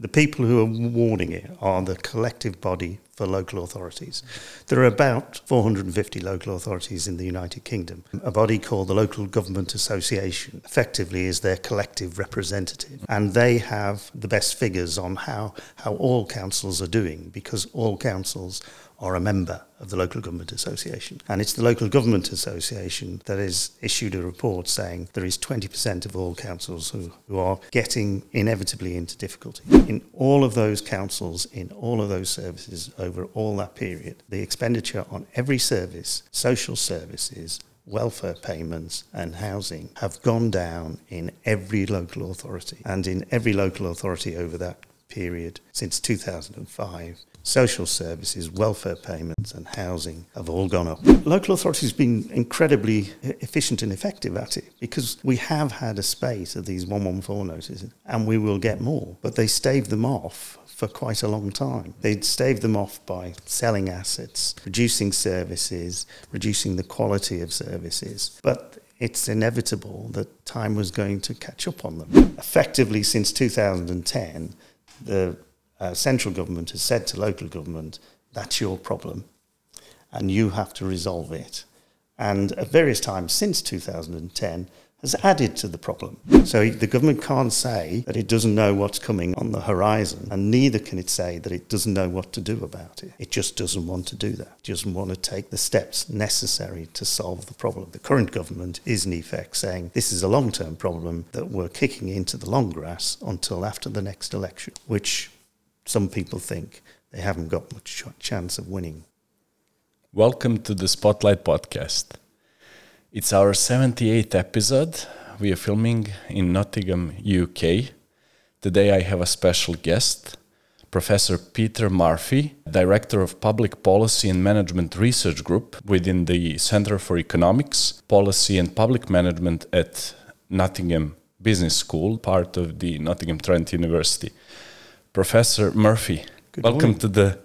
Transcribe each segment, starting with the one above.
the people who are warning it are the collective body for local authorities. There are about 450 local authorities in the United Kingdom. A body called the Local Government Association effectively is their collective representative, and they have the best figures on how, how all councils are doing because all councils are a member of the Local Government Association. And it's the Local Government Association that has issued a report saying there is 20% of all councils who, who are getting inevitably into difficulty. In all of those councils, in all of those services over all that period, the expenditure on every service, social services, welfare payments and housing have gone down in every local authority. And in every local authority over that period since 2005, social services, welfare payments, and housing have all gone up. Local authorities have been incredibly efficient and effective at it because we have had a spate of these 114 notices and we will get more, but they stave them off for quite a long time. They'd stave them off by selling assets, reducing services, reducing the quality of services. But it's inevitable that time was going to catch up on them. Effectively, since 2010, the uh, central government has said to local government, that's your problem, and you have to resolve it. And at various times since 2010, has added to the problem. So the government can't say that it doesn't know what's coming on the horizon, and neither can it say that it doesn't know what to do about it. It just doesn't want to do that. It doesn't want to take the steps necessary to solve the problem. The current government is, in effect, saying this is a long term problem that we're kicking into the long grass until after the next election, which some people think they haven't got much chance of winning. Welcome to the Spotlight Podcast. It's our 78th episode. We are filming in Nottingham, UK. Today I have a special guest, Professor Peter Murphy, Director of Public Policy and Management Research Group within the Centre for Economics, Policy and Public Management at Nottingham Business School, part of the Nottingham Trent University. Professor Murphy, Good welcome morning. to the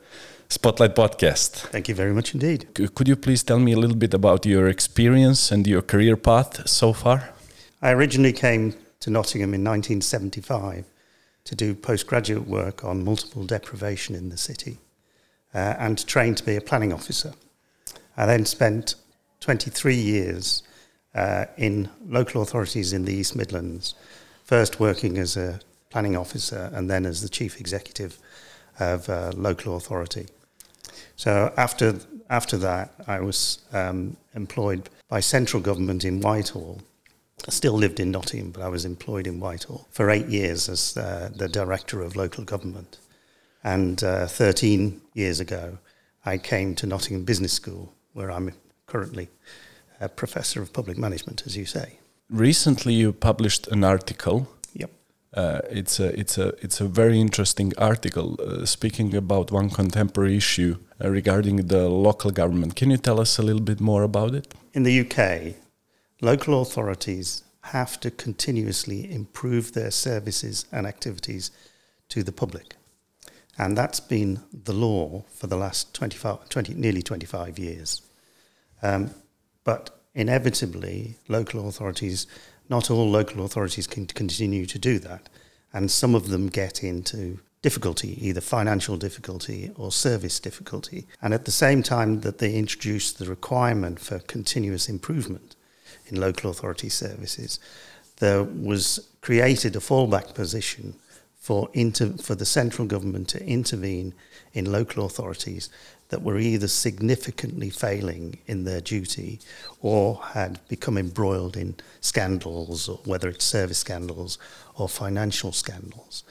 Spotlight podcast. Thank you very much indeed. C could you please tell me a little bit about your experience and your career path so far? I originally came to Nottingham in 1975 to do postgraduate work on multiple deprivation in the city uh, and to train to be a planning officer. I then spent 23 years uh, in local authorities in the East Midlands, first working as a planning officer and then as the chief executive of a local authority. So after after that, I was um, employed by central government in Whitehall. I still lived in Nottingham, but I was employed in Whitehall for eight years as uh, the director of local government. And uh, 13 years ago, I came to Nottingham Business School, where I'm currently a professor of public management, as you say. Recently, you published an article uh, it's a it's a it's a very interesting article uh, speaking about one contemporary issue uh, regarding the local government. Can you tell us a little bit more about it? In the UK, local authorities have to continuously improve their services and activities to the public. And that's been the law for the last 25, 20, nearly 25 years. Um, but inevitably, local authorities not all local authorities can continue to do that, and some of them get into difficulty, either financial difficulty or service difficulty. And at the same time that they introduce the requirement for continuous improvement in local authority services, there was created a fallback position for, inter- for the central government to intervene in local authorities that were either significantly failing in their duty or had become embroiled in scandals, or whether it's service scandals or financial scandals.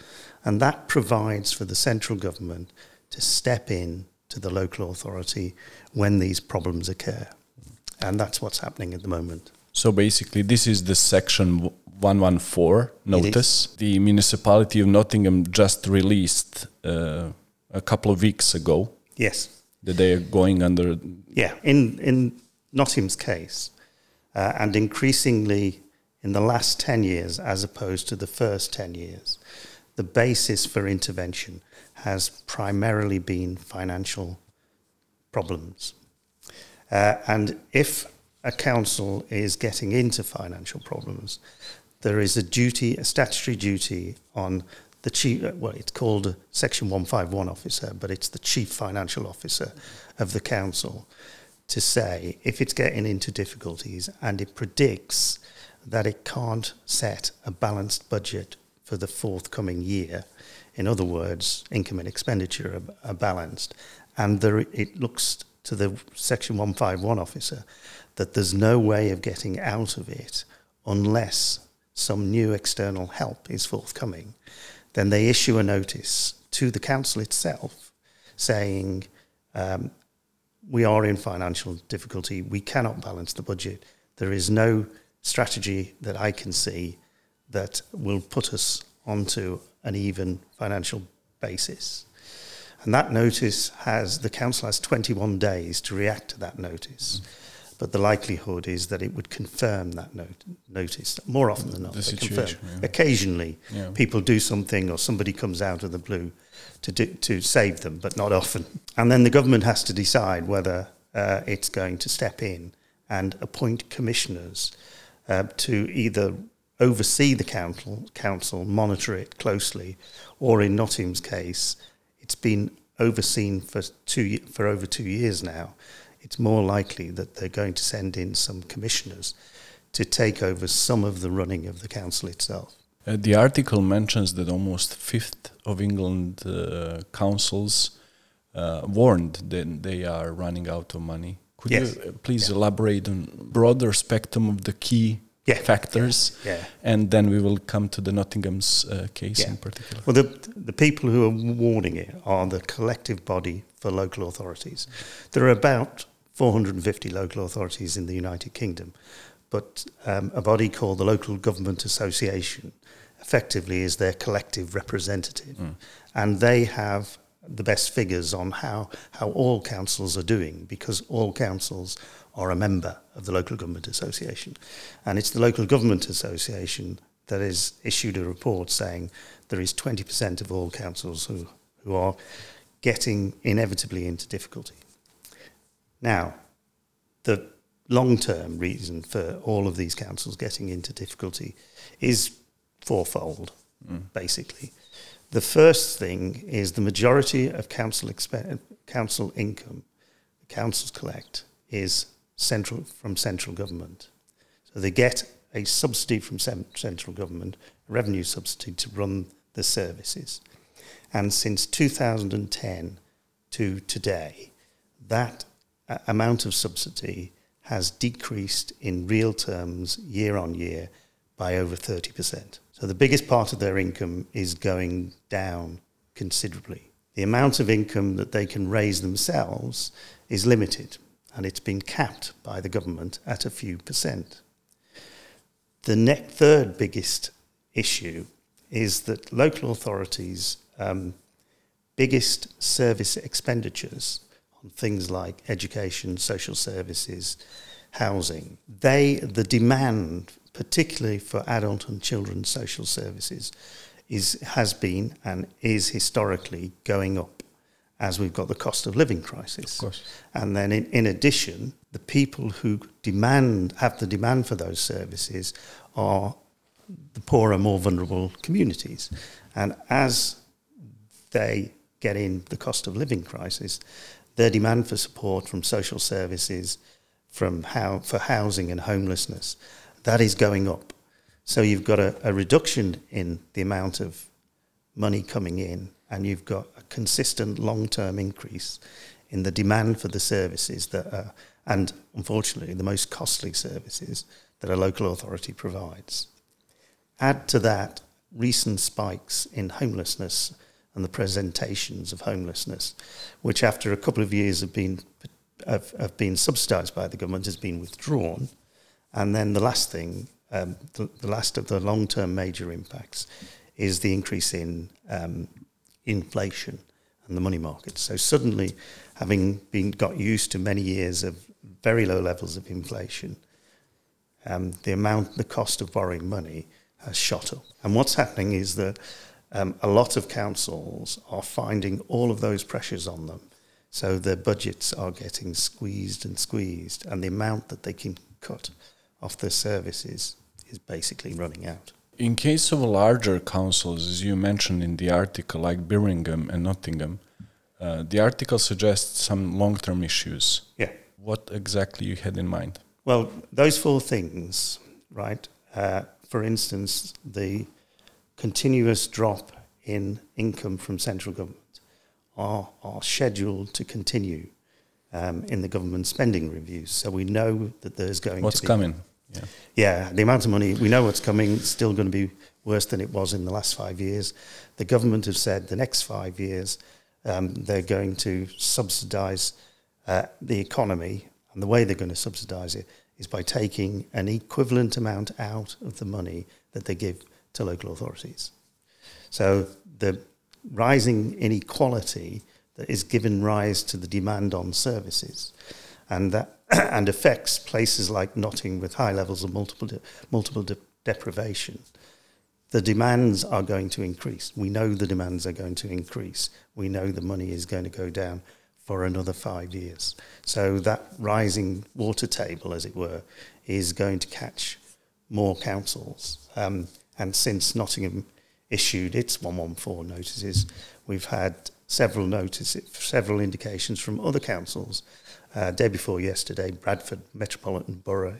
And that provides for the central government to step in to the local authority when these problems occur. And that's what's happening at the moment. So basically, this is the section 114 notice. The municipality of Nottingham just released uh, a couple of weeks ago. Yes that they are going under. Yeah, in in Nottingham's case, uh, and increasingly in the last ten years, as opposed to the first ten years, the basis for intervention has primarily been financial problems, uh, and if a council is getting into financial problems, there is a duty, a statutory duty on the chief, uh, well, it's called Section 151 officer, but it's the chief financial officer of the council to say if it's getting into difficulties and it predicts that it can't set a balanced budget for the forthcoming year, in other words, income and expenditure are, are balanced, and there, it looks to the Section 151 officer that there's no way of getting out of it unless some new external help is forthcoming, then they issue a notice to the council itself saying, um, we are in financial difficulty, we cannot balance the budget, there is no strategy that I can see that will put us onto an even financial basis. And that notice has, the council has 21 days to react to that notice. Mm but the likelihood is that it would confirm that not- notice more often than not. The they situation, confirm. yeah. Occasionally, Yeah. people do something or somebody comes out of the blue to do, to save them, but not often. And then the government has to decide whether uh, it's going to step in and appoint commissioners uh, to either oversee the council, council, monitor it closely, or in Nottingham's case, it's been overseen for two for over two years now. It's more likely that they're going to send in some commissioners to take over some of the running of the council itself. Uh, the article mentions that almost fifth of England uh, councils uh, warned that they are running out of money. Could Yes. you uh, please elaborate on broader spectrum of the key Yeah. factors, Yeah. and then we will come to the Nottingham's uh, case Yeah. in particular. Well, the, the people who are warning it are the collective body for local authorities. There are about 450 local authorities in the United Kingdom, but um, a body called the Local Government Association effectively is their collective representative. And they have the best figures on how, how all councils are doing because all councils are a member of the Local Government Association. And it's the Local Government Association that has issued a report saying there is 20% of all councils who, who are getting inevitably into difficulty. Now, the long term reason for all of these councils getting into difficulty is fourfold, mm. basically. The first thing is the majority of council, expe- council income the councils collect is central from central government. So they get a subsidy from cen- central government, a revenue subsidy to run the services. And since 2010 to today, that amount of subsidy has decreased in real terms year on year by over 30%. So the biggest part of their income is going down considerably. The amount of income that they can raise themselves is limited and it's been capped by the government at a few percent. The ne- third biggest issue is that local authorities' um, biggest service expenditures on things like education, social services, housing, they the demand, particularly for adult and children's social services, is has been and is historically going up as we've got the cost of living crisis. Of course. And then in, in addition, the people who demand have the demand for those services are the poorer, more vulnerable communities. And as they get in the cost of living crisis, their demand for support from social services, from how for housing and homelessness, that is going up. So you've got a, a reduction in the amount of money coming in, and you've got a consistent long-term increase in the demand for the services that are, and unfortunately, the most costly services that a local authority provides. Add to that recent spikes in homelessness and the presentations of homelessness, which after a couple of years have been have, have been subsidised by the government, has been withdrawn. And then the last thing, um, the, the last of the long-term major impacts, is the increase in um, inflation and the money market. So suddenly, having been got used to many years of very low levels of inflation, um, the amount, the cost of borrowing money has shot up. And what's happening is that um, a lot of councils are finding all of those pressures on them. So their budgets are getting squeezed and squeezed, and the amount that they can cut off their services is basically running out. In case of larger councils, as you mentioned in the article, like Birmingham and Nottingham, uh, the article suggests some long-term issues. Yeah. What exactly you had in mind? Well, those four things, right? Uh, for instance, the continuous drop in income from central government are, are scheduled to continue um, in the government spending reviews. So we know that there's going What's to be. coming? Yeah. Yeah, the amount of money, we know what's coming, it's still going to be worse than it was in the last five years. The government have said the next five years um, they're going to subsidise uh, the economy, and the way they're going to subsidise it is by taking an equivalent amount out of the money that they give to local authorities. So the rising inequality that is given rise to the demand on services, and that and affects places like Notting with high levels of multiple de- multiple de- deprivation. The demands are going to increase. We know the demands are going to increase. We know the money is going to go down for another five years. So that rising water table, as it were, is going to catch more councils. Um, and since Nottingham issued its 114 notices, we've had several notices, several indications from other councils. Uh, day before yesterday, Bradford Metropolitan Borough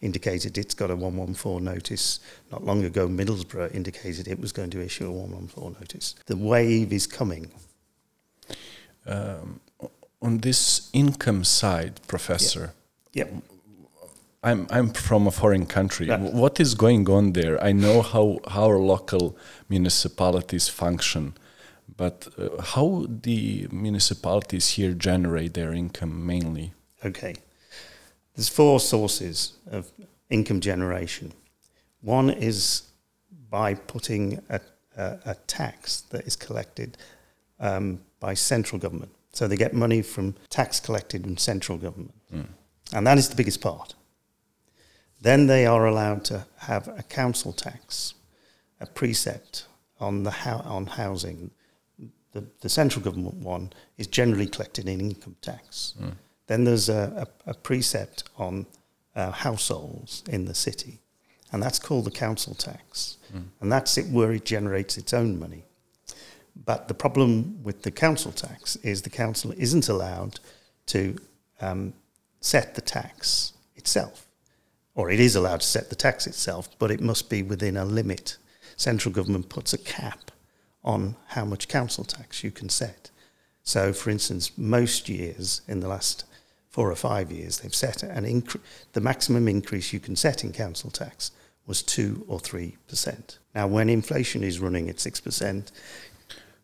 indicated it's got a 114 notice. Not long ago, Middlesbrough indicated it was going to issue a 114 notice. The wave is coming. Um, on this income side, Professor, Yep. I'm I'm from a foreign country. Yeah. What is going on there? I know how how our local municipalities function, but uh, how the municipalities here generate their income mainly? Okay. There's four sources of income generation. One is by putting a, a, a tax that is collected um, by central government. So they get money from tax collected from central government. And that is the biggest part. Then they are allowed to have a council tax, a precept on the hou- on housing. The, the central government one is generally collected in income tax. Then there's a, a, a precept on uh, households in the city, and that's called the council tax. And that's it where it generates its own money. But the problem with the council tax is the council isn't allowed to um, set the tax itself, or it is allowed to set the tax itself, but it must be within a limit. Central government puts a cap on how much council tax you can set. So, for instance, most years in the last four or five years, they've set an incre- the maximum increase you can set in council tax was two or three percent. Now, when inflation is running at six percent,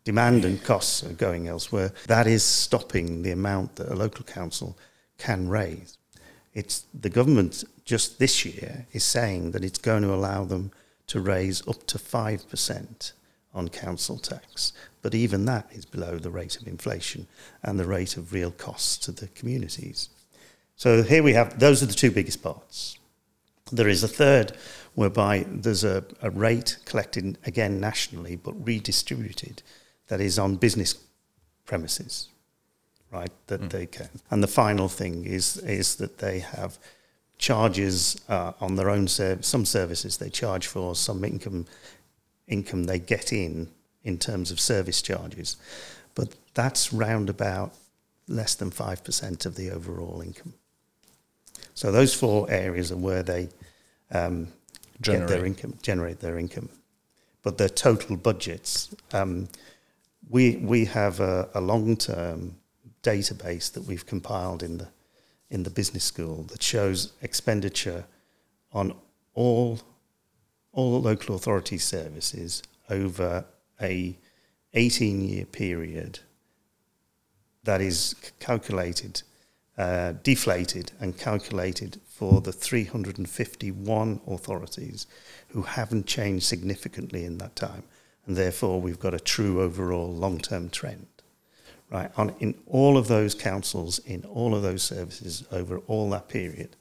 demand and costs are going elsewhere. That is stopping the amount that a local council can raise. It's the government just this year is saying that it's going to allow them to raise up to five percent on council tax, but even that is below the rate of inflation and the rate of real costs to the communities. So here we have those are the two biggest parts. There is a third whereby there's a, a rate collected again nationally but redistributed that is on business premises, right? That they can. And the final thing is is that they have charges uh, on their own service. Some services they charge for, some income income they get in in terms of service charges, but that's round about less than five percent of the overall income. So those four areas are where they um, get their Generate. income, generate their income, but their total budgets. Um, we we have a, a long term database that we've compiled in the in the business school that shows expenditure on all all local authority services over a 18 year period that is calculated, uh, deflated and calculated for the 351 authorities who haven't changed significantly in that time. And therefore, we've got a true overall long term trend. Right, on, in all of those councils, in all of those services over all that period,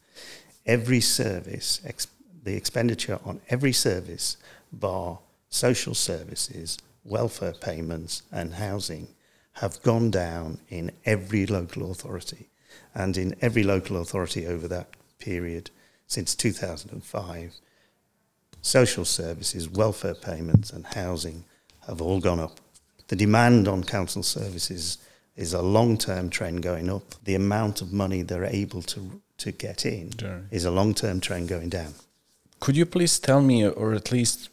every service, ex- the expenditure on every service, bar social services, welfare payments, and housing, have gone down in every local authority. And in every local authority over that period since 2005, social services, welfare payments, and housing have all gone up. The demand on council services is a long term trend going up. The amount of money they're able to, to get in is a long term trend going down. Could you please tell me, or at least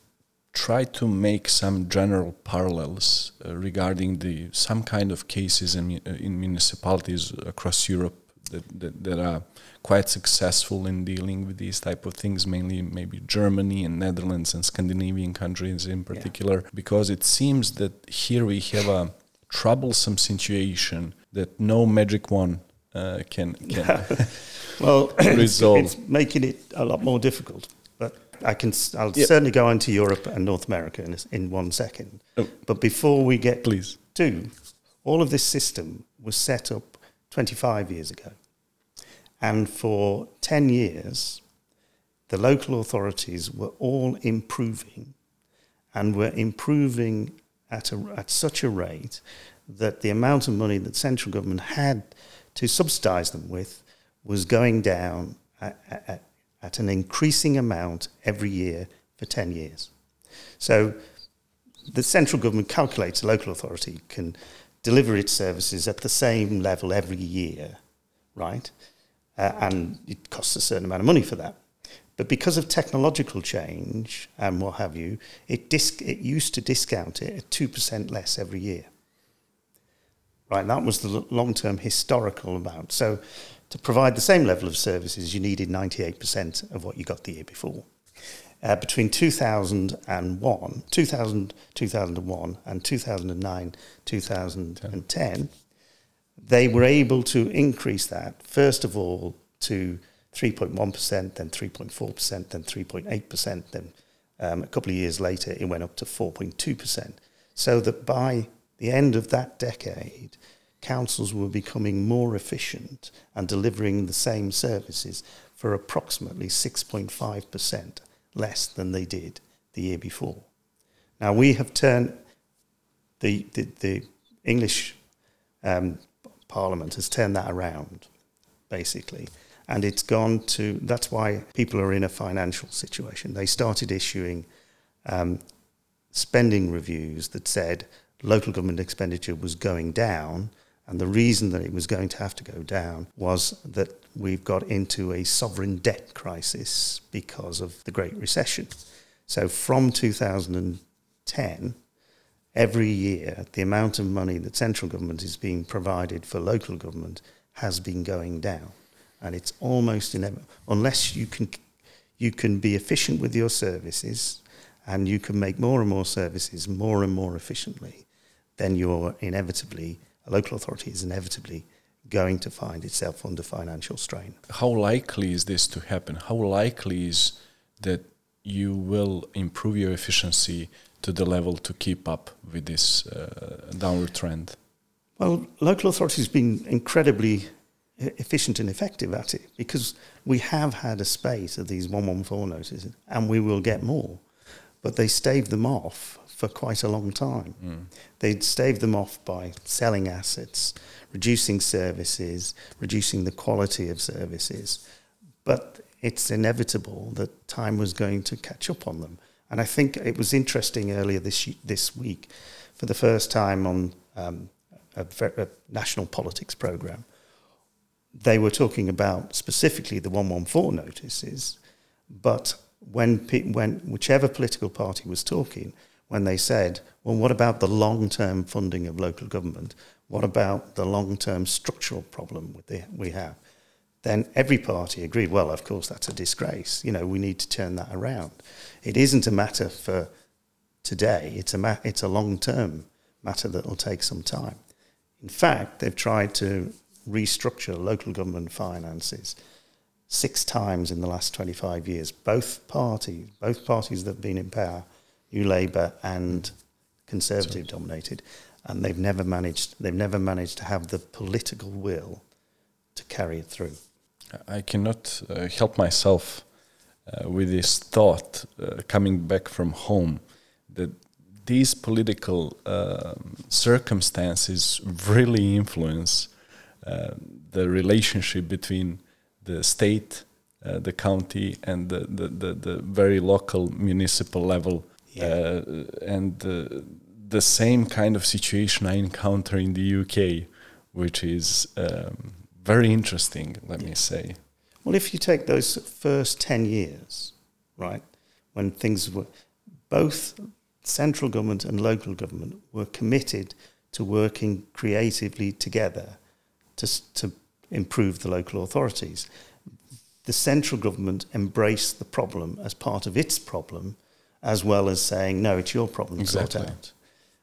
try to make some general parallels uh, regarding the some kind of cases in, uh, in municipalities across Europe that, that, that are quite successful in dealing with these type of things, mainly maybe Germany and Netherlands and Scandinavian countries in particular, because it seems that here we have a troublesome situation that no magic wand uh, can can Well, it's, Resolve. it's making it a lot more difficult. But I can, I'll Yeah. certainly go on to Europe and North America in, in one second. Oh. But before we get please. to, all of this system was set up 25 years ago. And for 10 years, the local authorities were all improving and were improving at, a, at such a rate that the amount of money that central government had to subsidise them with was going down at, at, at an increasing amount every year for 10 years. So the central government calculates a local authority can deliver its services at the same level every year, right? Uh, and it costs a certain amount of money for that. But because of technological change and what have you, it, it used to discount it at 2% less every year. Right, that was the long term historical amount. So to provide the same level of services, you needed 98% of what you got the year before. Uh, between 2001, 2000, 2001 and 2009, 2010, they were able to increase that, first of all, to 3.1%, then 3.4%, then 3.8%, then um, a couple of years later, it went up to 4.2%. So that by the end of that decade, councils were becoming more efficient and delivering the same services for approximately 6.5% less than they did the year before. Now, we have turned the, the, the English um, Parliament has turned that around, basically. And it's gone to, that's why people are in a financial situation. They started issuing um, spending reviews that said local government expenditure was going down. And the reason that it was going to have to go down was that we've got into a sovereign debt crisis because of the Great Recession. So from 2010, every year, the amount of money that central government is being provided for local government has been going down. And it's almost inevitable, unless you can, you can be efficient with your services and you can make more and more services more and more efficiently, then you're inevitably, a local authority is inevitably going to find itself under financial strain. How likely is this to happen? How likely is that you will improve your efficiency to the level to keep up with this uh, downward trend? Well, local authorities have been incredibly efficient and effective at it because we have had a spate of these 114 notices and we will get more. But they staved them off for quite a long time. They'd staved them off by selling assets, reducing services, reducing the quality of services. But it's inevitable that time was going to catch up on them. And I think it was interesting earlier this this week, for the first time on um, a, a national politics program, they were talking about specifically the 114 notices, but when, when whichever political party was talking, when they said, well, what about the long term funding of local government? What about the long term structural problem the, we have? Then every party agreed, well, of course, that's a disgrace. You know, we need to turn that around. It isn't a matter for today, it's a, ma- it's a long term matter that will take some time. In fact, they've tried to restructure local government finances six times in the last 25 years. Both parties, both parties that have been in power, New Labour and Conservative dominated, and they've never managed. They've never managed to have the political will to carry it through. I cannot uh, help myself uh, with this thought uh, coming back from home that these political um circumstances really influence uh, the relationship between the state uh, the county and the, the, the, the, very local municipal level. Yeah. Uh, and uh, the same kind of situation I encounter in the UK, which is um, very interesting, let yeah. me say. Well, if you take those first 10 years, right, when things were both central government and local government were committed to working creatively together to, to improve the local authorities. The central government embraced the problem as part of its problem, as well as saying, no, it's your problem exactly. sort out.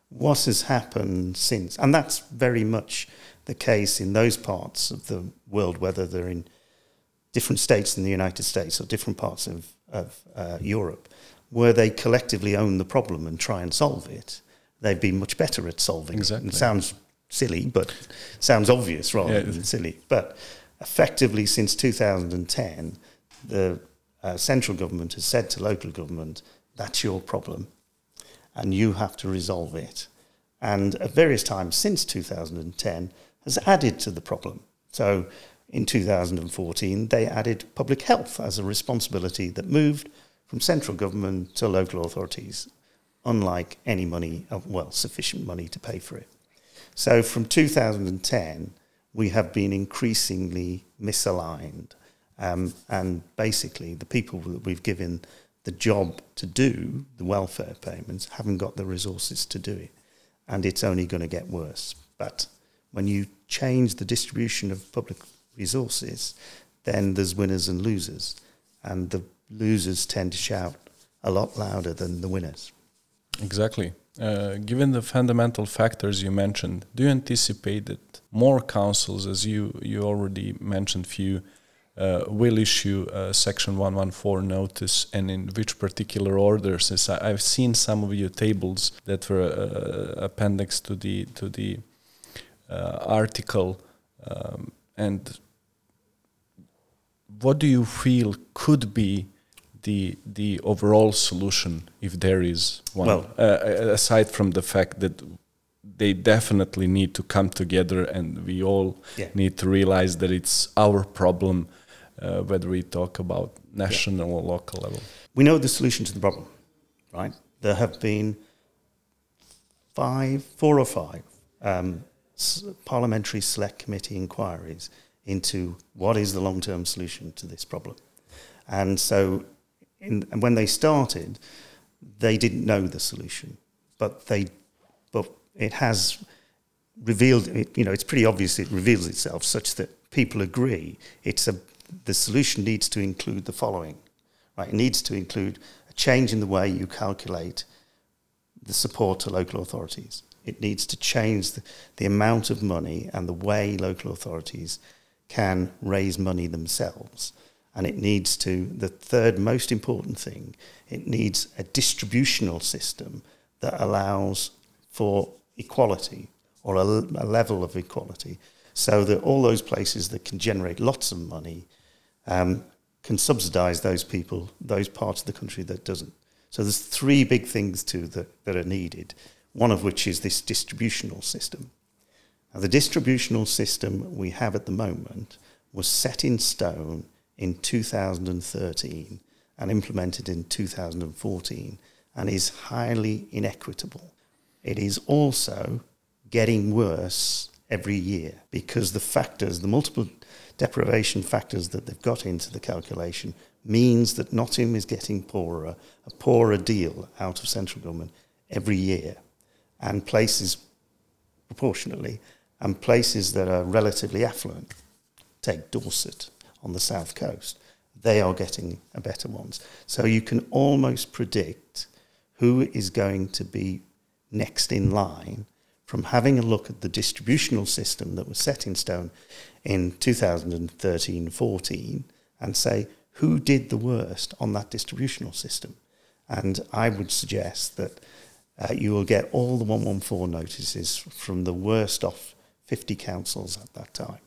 What has happened since? And that's very much the case in those parts of the world, whether they're in different states in the United States or different parts of, of uh, Europe, where they collectively own the problem and try and solve it, they've been much better at solving exactly. it. It sounds silly, but sounds obvious rather yeah. than silly. But effectively, since 2010, the uh, central government has said to local government, that's your problem, and you have to resolve it. And at various times since 2010, has added to the problem. So in 2014, they added public health as a responsibility that moved from central government to local authorities, unlike any money, well, sufficient money to pay for it. So from 2010, we have been increasingly misaligned. Um, and basically, the people that we've given the job to do the welfare payments haven't got the resources to do it. And it's only going to get worse. But when you change the distribution of public resources, then there's winners and losers. And the losers tend to shout a lot louder than the winners. Exactly. Uh, given the fundamental factors you mentioned, do you anticipate that more councils, as you, you already mentioned, few, uh, will issue a Section 114 notice and in which particular orders? As I, have seen some of your tables that were uh, appendix to the to the uh, article, um, and what do you feel could be the the overall solution, if there is one, well, uh, uh, aside from the fact that they definitely need to come together, and we all yeah. need to realize that it's our problem, uh, whether we talk about national yeah. or local level. We know the solution to the problem, right? There have been five, four or five um, parliamentary select committee inquiries into what is the long-term solution to this problem. And so in, and when they started, they didn't know the solution, but they, but it has revealed. It, you know, it's pretty obvious. It reveals itself such that people agree. It's a the solution needs to include the following, right? It needs to include a change in the way you calculate the support to local authorities. It needs to change the, the amount of money and the way local authorities can raise money themselves and it needs to, the third most important thing, it needs a distributional system that allows for equality or a, a, level of equality so that all those places that can generate lots of money um, can subsidize those people, those parts of the country that doesn't. So there's three big things too that, that are needed, one of which is this distributional system. Now, the distributional system we have at the moment was set in stone in 2013 and implemented in 2014 and is highly inequitable. It is also getting worse every year because the factors, the multiple deprivation factors that they've got into the calculation means that Nottingham is getting poorer, a poorer deal out of central government every year, and places proportionately, and places that are relatively affluent, take Dorset, on the south coast, they are getting a better ones. So you can almost predict who is going to be next in line from having a look at the distributional system that was set in stone in 2013 14 and say who did the worst on that distributional system. And I would suggest that uh, you will get all the 114 notices from the worst off 50 councils at that time.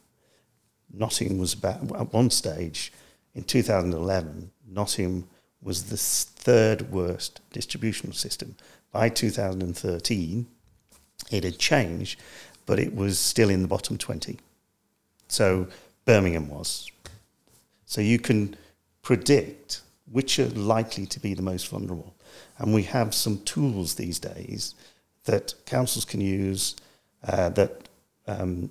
Nottingham was about, at one stage in 2011, Nottingham was the third worst distributional system. By 2013, it had changed, but it was still in the bottom 20. So Birmingham was. So you can predict which are likely to be the most vulnerable. And we have some tools these days that councils can use, uh, that um,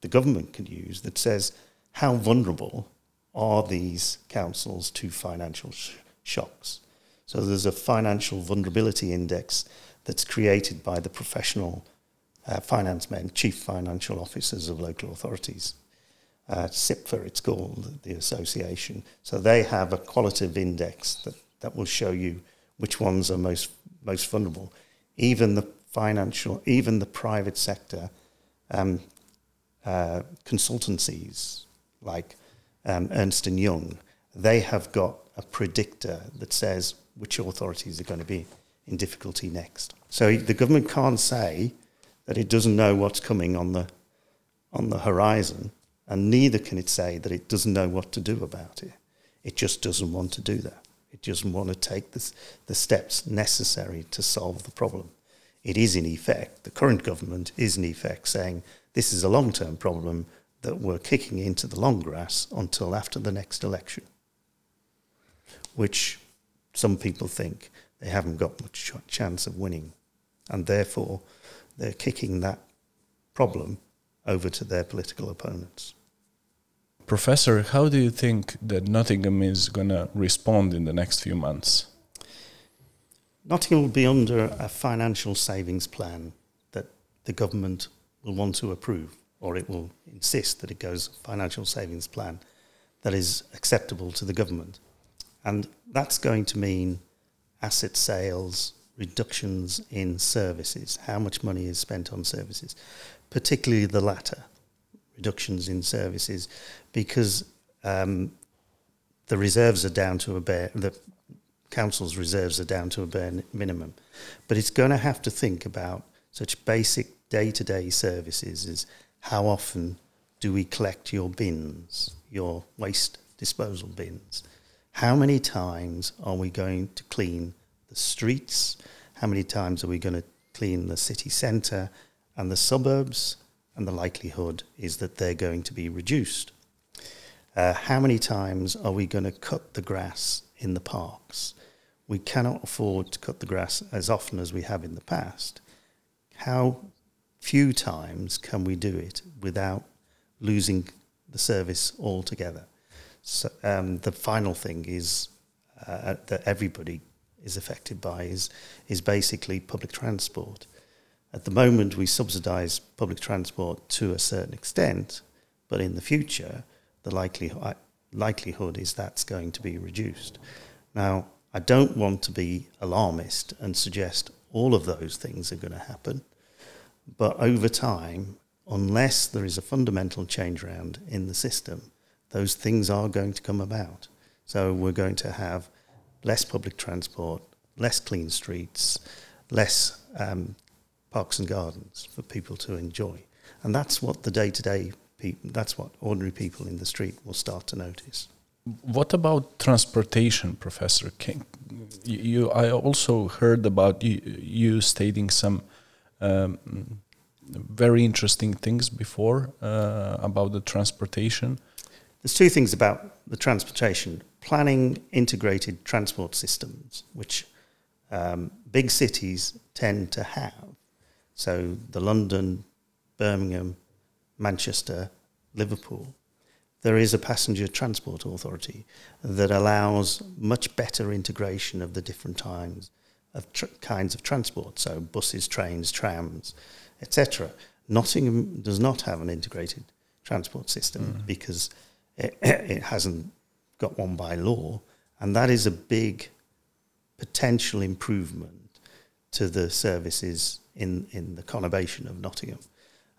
the government can use, that says how vulnerable are these councils to financial sh- shocks. So there's a financial vulnerability index that's created by the professional uh, finance men, chief financial officers of local authorities. Uh, CIPFA, it's called, the association. So they have a qualitative index that, that will show you which ones are most most vulnerable. Even the financial, even the private sector um, uh, consultancies like um, Ernst and Young, they have got a predictor that says which authorities are going to be in difficulty next. So the government can't say that it doesn't know what's coming on the on the horizon, and neither can it say that it doesn't know what to do about it. It just doesn't want to do that. It doesn't want to take the, the steps necessary to solve the problem. It is, in effect, the current government is, in effect, saying this is a long term problem that we're kicking into the long grass until after the next election, which some people think they haven't got much chance of winning. And therefore, they're kicking that problem over to their political opponents. Professor, how do you think that Nottingham is going to respond in the next few months? Nottingham will be under a financial savings plan that the government will want to approve, or it will insist that it goes financial savings plan that is acceptable to the government. And that's going to mean asset sales, reductions in services, how much money is spent on services, particularly the latter, reductions in services, because um, the reserves are down to a bare, the council's reserves are down to a bare minimum. But it's going to have to think about such basic day to day services as how often do we collect your bins, your waste disposal bins? How many times are we going to clean the streets? How many times are we going to clean the city centre and the suburbs? And the likelihood is that they're going to be reduced. Uh, how many times are we going to cut the grass in the parks? We cannot afford to cut the grass as often as we have in the past. How few times can we do it without losing the service altogether? So, um, the final thing is uh, that everybody is affected by is is basically public transport. At the moment, we subsidise public transport to a certain extent, but in the future, the likelihood likelihood is that's going to be reduced. Now, I don't want to be alarmist and suggest all of those things are going to happen, but over time, unless there is a fundamental change around in the system, those things are going to come about. So we're going to have less public transport, less clean streets, less um, parks and gardens for people to enjoy. And that's what the day to day people, that's what ordinary people in the street will start to notice. What about transportation, Professor King? You, I also heard about you, you stating some um, very interesting things before uh, about the transportation. There's two things about the transportation planning integrated transport systems, which um, big cities tend to have. So the London, Birmingham, Manchester, Liverpool, there is a passenger transport authority that allows much better integration of the different times of tr- kinds of transport, so buses, trains, trams, etc. Nottingham does not have an integrated transport system mm. because it, it hasn't got one by law, and that is a big potential improvement to the services in, in the conurbation of Nottingham.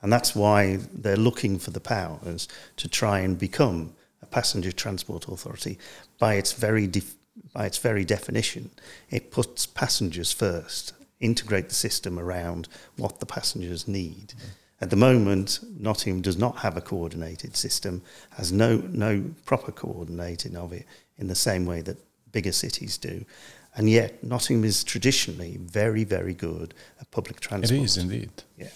And that's why they're looking for the powers to try and become a passenger transport authority. By its very, def- by its very definition, it puts passengers first, integrate the system around what the passengers need. Mm-hmm. At the moment, Nottingham does not have a coordinated system, has no, no proper coordinating of it in the same way that bigger cities do. And yet, Nottingham is traditionally very, very good at public transport. It is indeed. Yeah.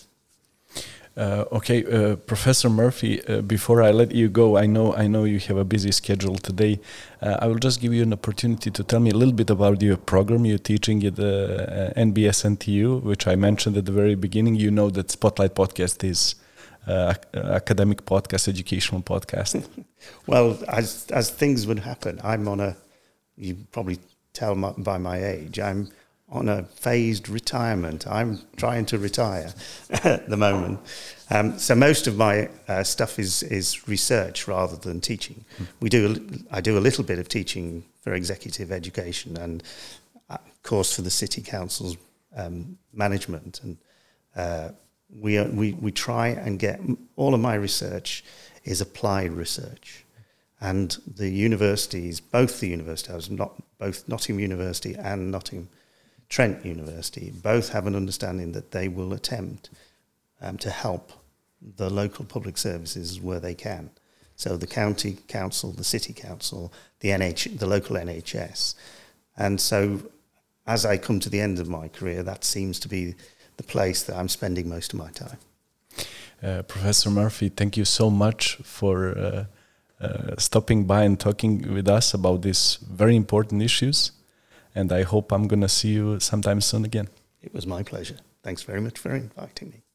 Uh, okay, uh, Professor Murphy. Uh, before I let you go, I know I know you have a busy schedule today. I will just give you an opportunity to tell me a little bit about your program you're teaching at uh, NBS NTU, which I mentioned at the very beginning. You know that Spotlight Podcast is uh, academic podcast, educational podcast. well, as as things would happen, I'm on a. You probably tell my, by my age, I'm on a phased retirement. I'm trying to retire at the moment. Um, so most of my uh, stuff is is research rather than teaching. Mm. We do I do a little bit of teaching for executive education and of course for the city council's um, management and uh, we, are, we we try and get all of my research is applied research and the universities both the universities not both Nottingham University and Nottingham Trent University both have an understanding that they will attempt um, to help the local public services where they can. So the county council, the city council, the NH, the local NHS, and so as I come to the end of my career, that seems to be the place that I'm spending most of my time. Uh, Professor Murphy, thank you so much for uh, uh, stopping by and talking with us about these very important issues and I hope I'm going to see you sometime soon again. It was my pleasure. Thanks very much for inviting me.